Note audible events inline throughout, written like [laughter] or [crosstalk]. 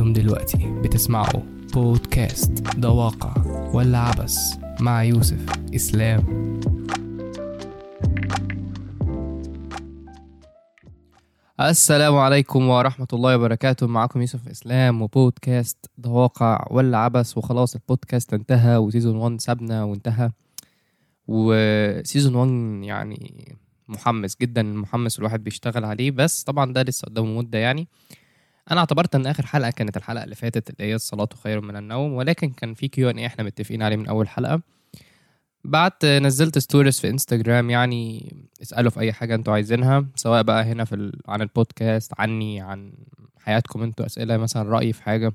أنتم دلوقتي بتسمعوا بودكاست ده واقع ولا عبث مع يوسف إسلام. السلام عليكم ورحمة الله وبركاته. معكم يوسف إسلام وبودكاست ده واقع ولا عبث وخلاص البودكاست انتهى و season 1 سابنا وانتهى. و season 1 يعني محمس جدا محمس الواحد بيشتغل عليه. بس طبعا ده لسه قدامه مدة يعني. أنا اعتبرت إن آخر حلقة كانت الحلقة اللي فاتت اللي هي الصلاة خير من النوم ولكن كان في Q&A إحنا متفقين عليه من أول حلقة. بعد نزلت stories في انستجرام يعني اسألوا في أي حاجة أنتوا عايزينها سواء بقى هنا في ال... عن البودكاست عني عن حياتكم أنتوا أسئلة مثلا رايي في حاجة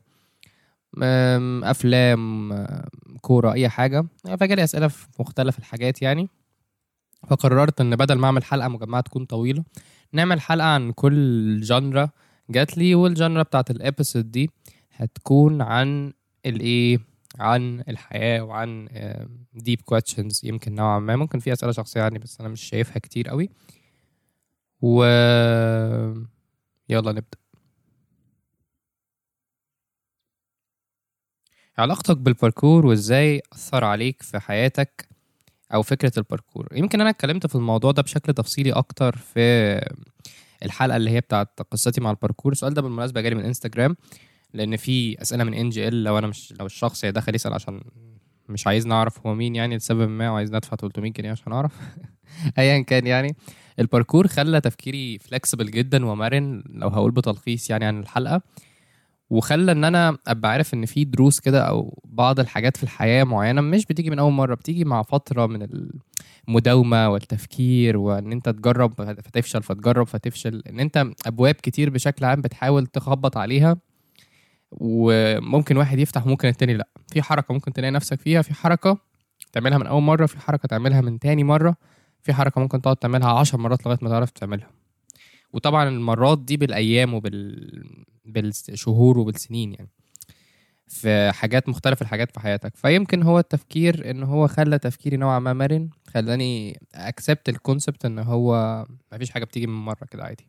أفلام كورة أي حاجة. فجالي أسئلة في مختلف الحاجات يعني. فقررت إن بدل ما أعمل حلقة مجمعة تكون طويلة نعمل حلقة عن كل genre جات لي وال genre بتاعت ال episode دي هتكون عن الإيه؟ عن الحياة وعن deep questions يمكن نوعا ما. ممكن في أسئلة شخصية يعني بس أنا مش شايفها كتير قوي. و يلا نبدأ. علاقتك بالباركور وإزاي أثر عليك في حياتك أو فكرة الباركور يمكن أنا اتكلمت في الموضوع ده بشكل تفصيلي أكتر في الحلقة اللي هي بتاعت قصتي مع الباركور. السؤال ده بالمناسبة جالي من انستجرام لأن في أسئلة من NGL لو أنا مش لو الشخص دخل يسأل عشان مش عايز نعرف هو مين يعني لسبب ما وعايز ندفع 300 جنيه عشان أعرف. [laughs] ايا كان يعني. الباركور خلى تفكيري flexible جدا ومرن لو هقول بتلخيص يعني عن الحلقة. وخلى إن أنا أبقى عارف إن في دروس كده أو بعض الحاجات في الحياة معينة مش بتيجي من أول مرة بتيجي مع فترة من المداومة والتفكير وإن أنت تجرب فتفشل فتجرب فتفشل إن أنت أبواب كتير بشكل عام بتحاول تخبط عليها وممكن واحد يفتح ممكن التاني لأ. في حركة ممكن تلاقي نفسك فيها في حركة تعملها من أول مرة في حركة تعملها من تاني مرة في حركة ممكن تقعد تعملها عشر مرات لغاية ما تعرف تعملها. وطبعا المرات دي بالأيام وبال بالشهور وبالسنين يعني. في حاجات مختلف الحاجات في حياتك. فيمكن هو التفكير إن هو خلى تفكيري نوعا ما مرن خلاني اكسبت الكونسبت إن هو مفيش حاجة بتيجي من مرة كده عادي.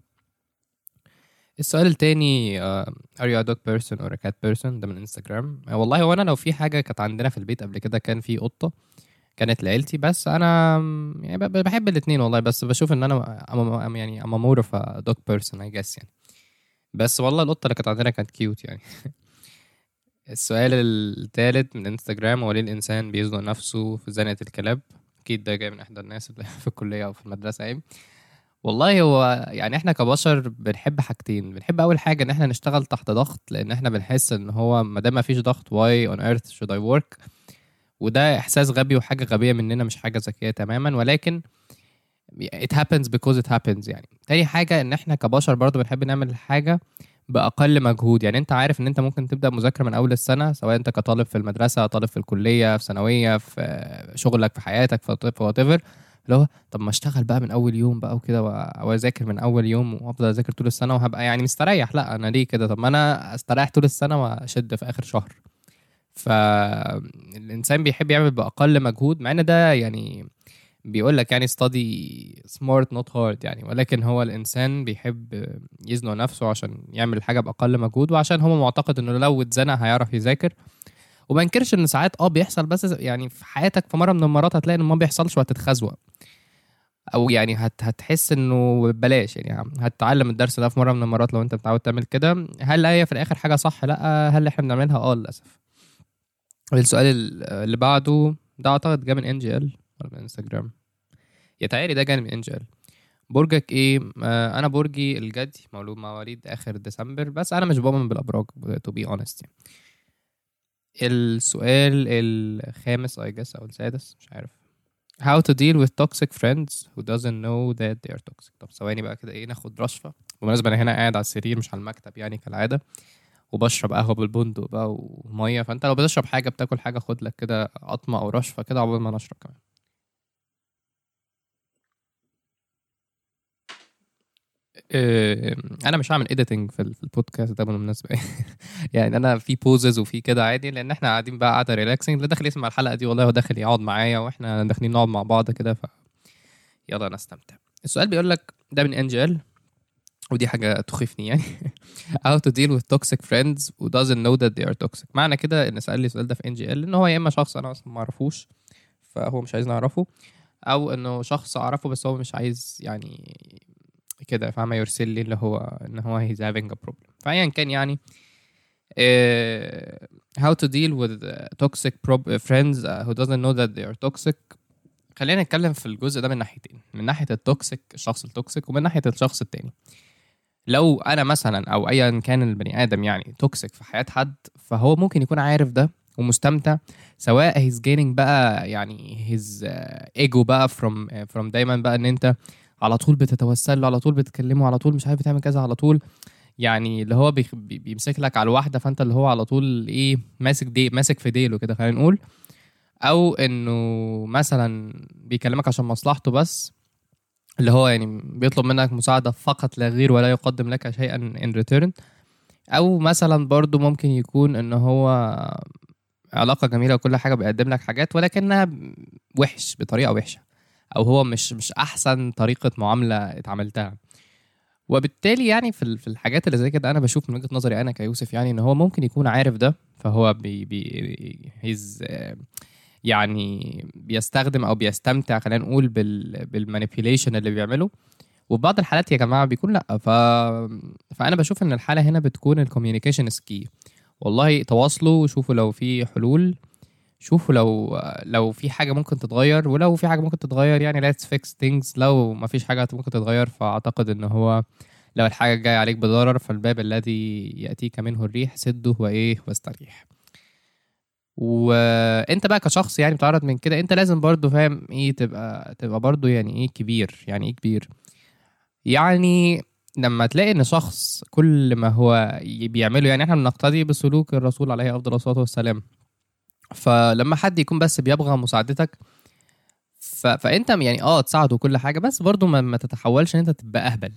السؤال التاني uh, are you a dog person or a cat person ده من انستجرام uh, والله هو أنا لو في حاجة كانت عندنا في البيت قبل كده كان في قطة كانت لعيلتي بس أنا يعني بحب الاثنين والله بس بشوف إن أنا يعني I'm a more of a dog person I guess يعني. بس والله القطة اللي كانت عندنا كانت كيوت يعني. [laughs] السؤال الثالث من انستجرام هو ليه الإنسان بيزنق نفسه في زنقة الكلاب؟ أكيد ده جاي من إحدى الناس اللي [laughs] في الكلية أو في المدرسة يعني. والله هو يعني إحنا كبشر بنحب حاجتين. بنحب أول حاجة إن إحنا نشتغل تحت ضغط لأن إحنا بنحس إن هو ما دام ما فيش ضغط why on earth should I work وده إحساس غبي وحاجة غبية مننا مش حاجة ذكية تماما. ولكن it happens because it happens يعني. تاني حاجة إن إحنا كبشر برضو بنحب نعمل حاجة بأقل مجهود. يعني أنت عارف إن أنت ممكن تبدأ مذاكرة من أول السنة سواء أنت كطالب في المدرسة طالب في الكلية في ثانوية في شغلك في حياتك في وات ايفر اللي هو طب ما أشتغل بقى من أول يوم بقى وكده واذاكر من أول يوم وأفضل أذاكر طول السنة وهبقى يعني مستريح. لأ أنا ليه كده؟ طب ما أنا استريح طول السنة وأشد في آخر شهر. فالانسان بيحب يعمل بأقل مجهود مع إن ده يعني بيقول لك يعني study smart not hard يعني. ولكن هو الإنسان بيحب يزنق نفسه عشان يعمل حاجة بأقل مجهود وعشان هو معتقد إنه لو اتزنق هيعرف يذاكر. وما انكرش إن ساعات آه بيحصل بس يعني في حياتك في مرة من المرات هتلاقي ان ما بيحصلش وهتتخزوق. أو يعني هت هتحس إنه بلاش يعني. هتتعلم الدرس ده في مرة من المرات لو أنت متعود تعمل كده. هل هي في الآخر حاجة صح؟ لأ هل إحنا بنعملها؟ آه للأسف. السؤال ال- اللي بعده ده أعتقد جه من ان جي ال ولا من انستجرام يتهيألي ده جاي من برجك إيه؟ آه أنا برجي الجدي مولود مواليد آخر ديسمبر بس أنا مش بؤمن بالأبراج to be honest يعني. السؤال الخامس I guess أو السادس مش عارف. How to deal with toxic friends who doesn't know that they are toxic. طب ثواني بقى كده إيه ناخد رشفة. بالمناسبة أنا هنا قاعد على السرير مش على المكتب يعني كالعادة وبشرب قهوة بالبندق بقى ومية فأنت لو بتشرب حاجة بتاكل حاجة خد لك كده قطمة أو رشفة كده عقبال ما نشرب كمان. أنا مش هعمل editing في ال- في البودكاست ده بالمناسبة. [laughs] يعني أنا في pauses وفي كده عادي لأن إحنا قاعدين بقى قاعدة relaxing اللي داخل يسمع الحلقة دي والله هو داخل يقعد معايا وإحنا داخلين نقعد مع بعض كده ف يلا نستمتع. السؤال بيقول لك ده من انجل ودي حاجة تخيفني يعني. [laughs] How to deal with toxic friends who doesn't know that they are toxic. معنى كده إن سأل لي السؤال ده في NGL إن هو يا إما شخص أنا أصلا ما أعرفوش فهو مش عايز نعرفه أو إنه شخص أعرفه بس هو مش عايز يعني كده فاهمة يرسل لي اللي هو إن هو he's having a problem. فأيا كان يعني how to deal with toxic friends who doesn't know that they are toxic. خلينا نتكلم في الجزء ده من ناحيتين من ناحية ال toxic الشخص ال toxic ومن ناحية الشخص التاني. لو أنا مثلا أو ايا كان البني آدم يعني toxic في حياة حد فهو ممكن يكون عارف ده ومستمتع سواء he's gaining بقى يعني he's ايجو بقى from from دايما بقى إن أنت على طول بتتوسل له على طول بتكلمه على طول مش عارف بتعمل كذا على طول يعني اللي هو بيمسك لك على الواحدة فأنت اللي هو على طول إيه ماسك دي ماسك في ديله كده خلينا نقول. أو إنه مثلا بيكلمك عشان مصلحته بس اللي هو يعني بيطلب منك مساعدة فقط لا غير ولا يقدم لك شيئا in return أو مثلا برضو ممكن يكون إن هو علاقة جميلة وكل حاجة بيقدم لك حاجات ولكنها وحش بطريقة وحشة. أو هو مش مش أحسن طريقة معاملة اتعاملتها وبالتالي يعني في في الحاجات اللي زي كده أنا بشوف من وجهة نظري أنا كيوسف يعني إن هو ممكن يكون عارف ده فهو بي بي he's يعني بيستخدم أو بيستمتع خلينا نقول بال بال manipulation اللي بيعمله. وفي بعض الحالات يا جماعة بيكون لأ ف... فأنا بشوف إن الحالة هنا بتكون ال communication is key والله تواصلوا وشوفوا لو في حلول. شوفوا لو لو في حاجة ممكن تتغير ولو في حاجة ممكن تتغير يعني let's fix things. لو ما فيش حاجة ممكن تتغير فأعتقد إن هو لو الحاجة جاية عليك بضرر فالباب الذي يأتيك منه الريح سده وإيه؟ واستريح. وأنت بقى كشخص يعني بتعرض من كده أنت لازم برضو فاهم إيه تبقى تبقى برضو يعني إيه كبير يعني إيه كبير. يعني لما تلاقي إن شخص كل ما هو بيعمله يعني إحنا بنقتدي بسلوك الرسول عليه أفضل الصلاة والسلام. فلما حد يكون بس بيبغى مساعدتك ف... فأنت يعني آه تساعده كل حاجة بس برضو ما, ما تتحولش إن أنت تبقى أهبل.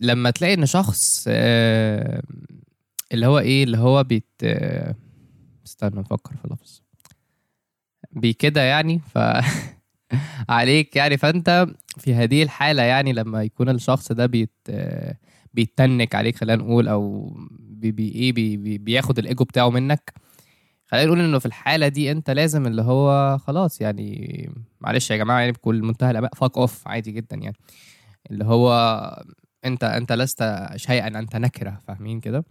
لما تلاقي إن شخص آه اللي هو إيه اللي هو بيت آه استنى نفكر في اللفظ بكده يعني ف [laughs] عليك يعني فأنت في هذه الحالة يعني لما يكون الشخص ده بيت آه، بيتنك عليك خلينا نقول أو بي بي إيه بي بي بياخد الإيجو بتاعه منك خلينا نقول إنه في الحالة دي أنت لازم اللي هو خلاص يعني معلش يا جماعة يعني بكل منتهى الامانه fuck off عادي جدا يعني. اللي هو أنت أنت لست شيئا أنت نكرة فاهمين كده؟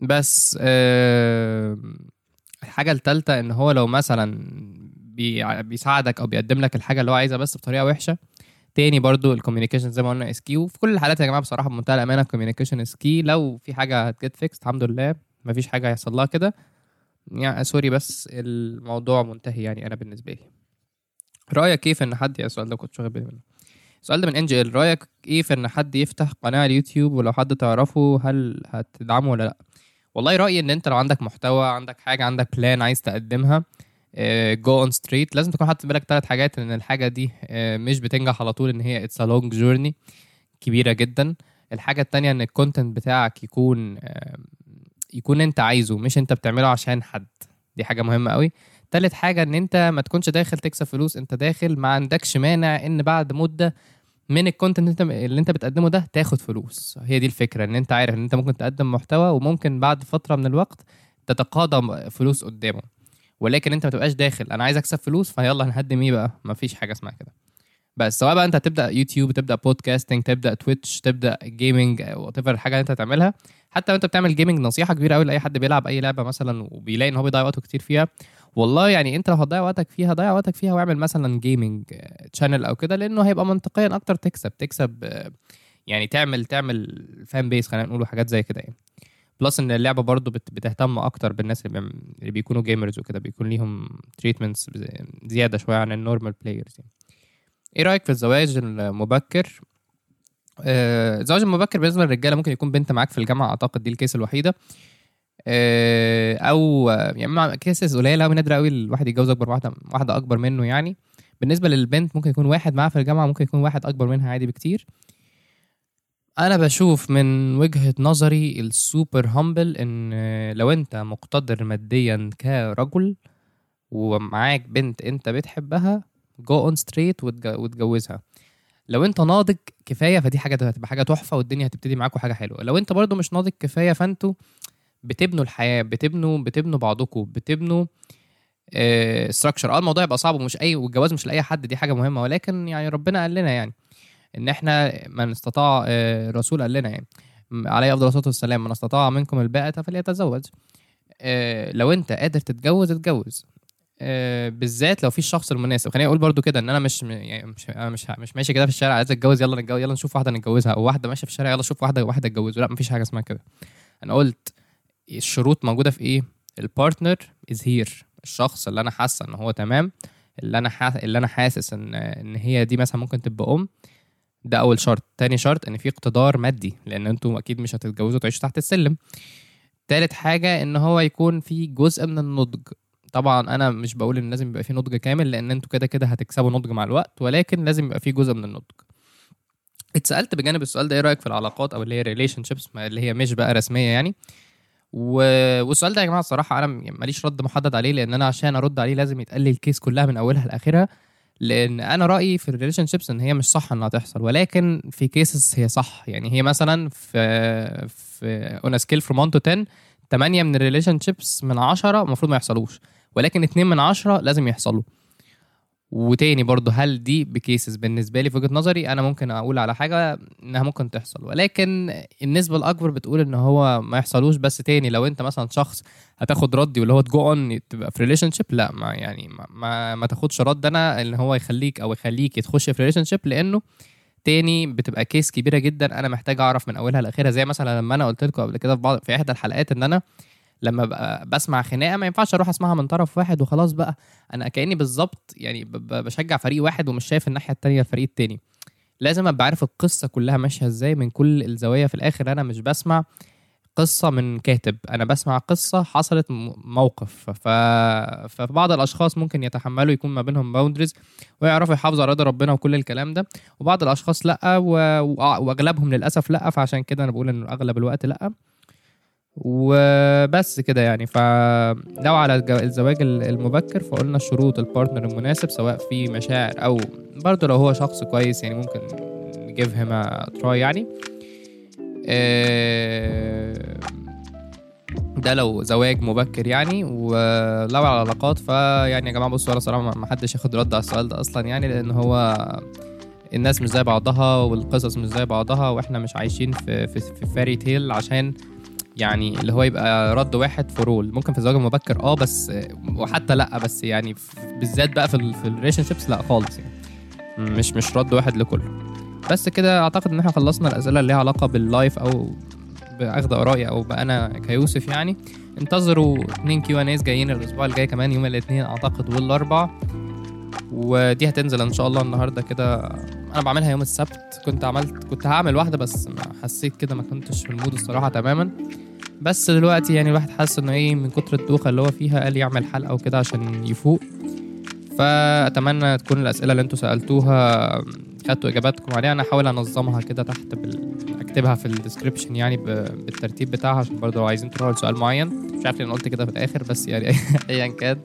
بس آه الحاجة الثالثه إن هو لو مثلا بي بيساعدك أو بيقدم لك الحاجة اللي هو عايزها بس بطريقة وحشة. تاني برضو ال communication زي ما قلنا is key و في كل الحالات يا جماعة بصراحة بمنتهى الأمانة ال communication is key لو في حاجة هت get fixed الحمد لله. مفيش حاجة هيحصل لها كده. يعني sorry بس الموضوع منتهي يعني أنا بالنسبة لي. رأيك كيف إن حد السؤال ده كنت واخد بالي منه. السؤال ده من NGL رأيك إيه في إن حد يفتح قناة على اليوتيوب ولو حد تعرفه هل هتدعمه ولا لأ؟ والله رأيي إن أنت لو عندك محتوى عندك حاجة عندك plan عايز تقدمها go on straight لازم تكون حاطط في بالك ثلاث حاجات إن الحاجة دي آه، مش بتنجح على طول إن هي it's a long journey كبيرة جدا. الحاجة التانية إن ال content بتاعك يكون يكون انت عايزه مش انت بتعمله عشان حد. دي حاجة مهمة قوي. تالت حاجة ان انت ما تكونش داخل تكسب فلوس انت داخل ما عندكش مانع ان بعد مدة من ال content اللي انت بتقدمه ده تاخد فلوس. هي دي الفكرة ان انت عارف ان انت ممكن تقدم محتوى وممكن بعد فترة من الوقت تتقاضى فلوس قدامه. ولكن انت ما تبقاش داخل أنا عايز اكسب فلوس فيلا هنقدم إيه بقى؟ ما فيش حاجة اسمها كده. بس سواء بقى انت تبدا يوتيوب تبدأ podcasting تبدأ تويتش تبدأ gaming whatever الحاجة اللي انت هتعملها. حتى لو انت بتعمل gaming نصيحة كبيرة قوي لأي حد بيلعب أي لعبة مثلا وبيلاقي إن هو بيضيع وقته كتير فيها. والله يعني انت لو هتضيع وقتك فيها ضيع وقتك فيها واعمل مثلا gaming channel أو كده لأنه هيبقى منطقيا أكتر تكسب تكسب يعني تعمل تعمل fan base خلينا نقول حاجات زي كده يعني. plus إن اللعبة برضو بت- بتهتم أكتر بالناس اللي, اللي بيكونوا gamers وكده بيكون ليهم treatments زيادة شوية عن ال normal players يعني. إيه رأيك في الزواج المبكر؟ آه، الزواج المبكر بالنسبة للرجالة ممكن يكون بنت معاك في الجامعة أعتقد دي ال case الوحيدة. آه، أو يعني cases قليلة قوي نادرة قوي الواحد يتجوز أكبر واحدة واحدة أكبر منه يعني. بالنسبة للبنت ممكن يكون واحد معاها في الجامعة ممكن يكون واحد أكبر منها عادي بكتير. أنا بشوف من وجهة نظري ال super humble إن لو أنت مقتدر ماديا كرجل ومعاك بنت أنت بتحبها go on straight وتجوزها. لو انت ناضج كفاية فدي حاجة هتبقى حاجة تحفة والدنيا هتبتدي معاكم حاجة حلوة. لو انت برضو مش ناضج كفاية فانتوا بتبنوا الحياة بتبنوا بتبنوا بعضكم بتبنوا structure آه الموضوع يبقى صعب ومش أي والجواز مش لأي حد دي حاجة مهمة ولكن يعني ربنا قال لنا يعني إن إحنا من استطاع آه، الرسول قال لنا يعني عليه أفضل الصلاة والسلام من استطاع منكم الباءة فليتزوج. آه، لو انت قادر تتجوز اتجوز. آه، بالذات لو في الشخص المناسب. خليني أقول برضو كده إن أنا مش يعني مش أنا مش مش ماشي كده في الشارع عايز أتجوز يلا نتجوز يلا نشوف واحدة نتجوزها أو واحدة ماشية في الشارع يلا شوف واحدة واحدة اتجوز لا مفيش حاجة اسمها كده. أنا قلت الشروط موجودة في إيه؟ ال partner is here الشخص اللي أنا حاسة إن هو تمام اللي أنا حاس... اللي أنا حاسس إن إن هي دي مثلا ممكن تبقى أم ده أول شرط. تاني شرط إن في اقتدار مادي لأن أنتوا أكيد مش هتتجوزوا تعيشوا تحت السلم. تالت حاجة إن هو يكون في جزء من النضج. طبعا أنا مش بقول إن لازم يبقى في نضج كامل لأن أنتوا كده كده هتكسبوا نضج مع الوقت ولكن لازم يبقى في جزء من النضج. اتسألت بجانب السؤال ده إيه رأيك في العلاقات أو اللي هي relationships اللي هي مش بقى رسمية يعني؟ و... والسؤال ده يا جماعة الصراحة أنا ماليش رد محدد عليه لأن أنا عشان أرد عليه لازم يتقال ال case كلها من أولها لآخرها لأن أنا رأيي في ال relationships إن هي مش صح إنها تحصل ولكن في cases هي صح. يعني هي مثلا في في on scale from 1 to 10 8 من ال relationships من 10 المفروض ما يحصلوش. ولكن 2 من 10 لازم يحصلوا وتاني برضه هل دي ب cases بالنسبة لي في وجهة نظري؟ أنا ممكن أقول على حاجة إنها ممكن تحصل. ولكن النسبة الأكبر بتقول إن هو ما يحصلوش. بس تاني لو أنت مثلا شخص هتاخد ردي واللي هو to go on تبقى في relationship لا ما يعني ما, ما, ما تاخدش رد أنا اللي هو يخليك أو يخليك تخش في relationship لأنه تاني بتبقى case كبيرة جدا أنا محتاج أعرف من أولها لأخرها. زي مثلا لما أنا قلت لكم قبل كده في بعض في إحدى الحلقات إن أنا لما بسمع خناقة ما ينفعش أروح أسمعها من طرف واحد وخلاص بقى. أنا كأني بالظبط يعني بشجع فريق واحد ومش شايف الناحية التانية الفريق التاني. لازم أبقى عارف القصة كلها ماشية إزاي من كل الزوايا في الآخر. أنا مش بسمع قصة من كاتب أنا بسمع قصة حصلت موقف. ف... فبعض الأشخاص ممكن يتحملوا يكون ما بينهم boundaries ويعرفوا يحافظوا على رضا ربنا وكل الكلام ده. وبعض الأشخاص لأ و... واغلبهم للأسف لأ. فعشان كده أنا بقول انه أغلب الوقت لأ. وبس كده يعني. فلو على الزواج ال- المبكر فقلنا شروط ال partner المناسب سواء في مشاعر أو برضه لو هو شخص كويس يعني ممكن ن give him try يعني. آه، ده لو زواج مبكر يعني. ولو على العلاقات فيعني يا جماعة بصوا أنا صراحة ما حدش ياخد رد على السؤال ده أصلا يعني لأن هو الناس مش زي بعضها والقصص مش زي بعضها وإحنا مش عايشين في في, في fairy tale عشان يعني اللي هو يبقى رد واحد rule ممكن في الزواج المبكر آه بس وحتى لأ بس يعني بالذات بقى في ال في ال relationships لأ خالص يعني. مش مش رد واحد لكله. بس كده أعتقد إن إحنا خلصنا الأسئلة اللي ليها علاقة بال life أو بأخذ آرائي أو بانا كيوسف يعني. انتظروا اتنين Q and A's جايين الأسبوع الجاي كمان يوم الاثنين أعتقد والأربع. ودي هتنزل إن شاء الله النهارده كده أنا بعملها يوم السبت. كنت عملت كنت هعمل واحدة بس حسيت كده ما كنتش في ال mood الصراحة تماما. بس دلوقتي يعني الواحد حاسس إنه إيه من كتر الدوخة اللي هو فيها قال يعمل حلقة وكده عشان يفوق. فأتمنى تكون الأسئلة اللي أنتوا سألتوها خدتوا إجاباتكم عليها. أنا هحاول أنظمها كده تحت بال... أكتبها في الديسكربشن يعني ب... بالترتيب بتاعها عشان برضه لو عايزين تروحوا لسؤال معين. مش عارف ليه أنا قلت كده في الآخر بس يعني [laughs] ايا كان.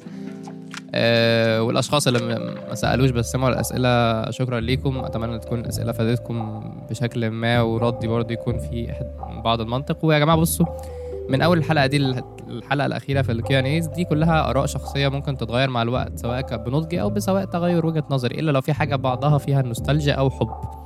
والأشخاص اللي ما سألوش بس سمعوا الأسئلة. شكرا ليكم. أتمنى تكون الأسئلة فادتكم بشكل ما وردي برضه يكون في بعض المنطق. ويا جماعة بصوا من أول الحلقة دي للحلقه الأخيرة في ال Q and A دي كلها آراء شخصية ممكن تتغير مع الوقت سواء بنضجي أو بسواء تغير وجهة نظري إلا لو في حاجة بعضها فيها نوستالجيا أو حب.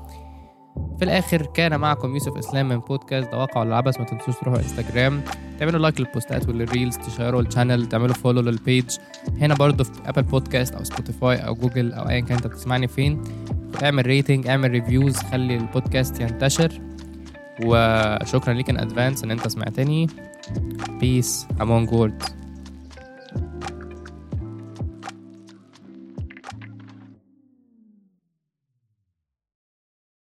في الآخر كان معكم يوسف إسلام من بودكاست دوافع العبث ما تنسوش تروحوا انستجرام تعملوا like للبوستات وال reels تشيروا ال channel تعملوا follow لل page هنا برضو في ابل بودكاست أو سبوتيفاي أو جوجل أو ايا كان. أنت بتسمعني فين؟ اعمل rating اعمل reviews خلي البودكاست ينتشر. وشكرا ليك in advance إن أنت سمعتني. peace among worlds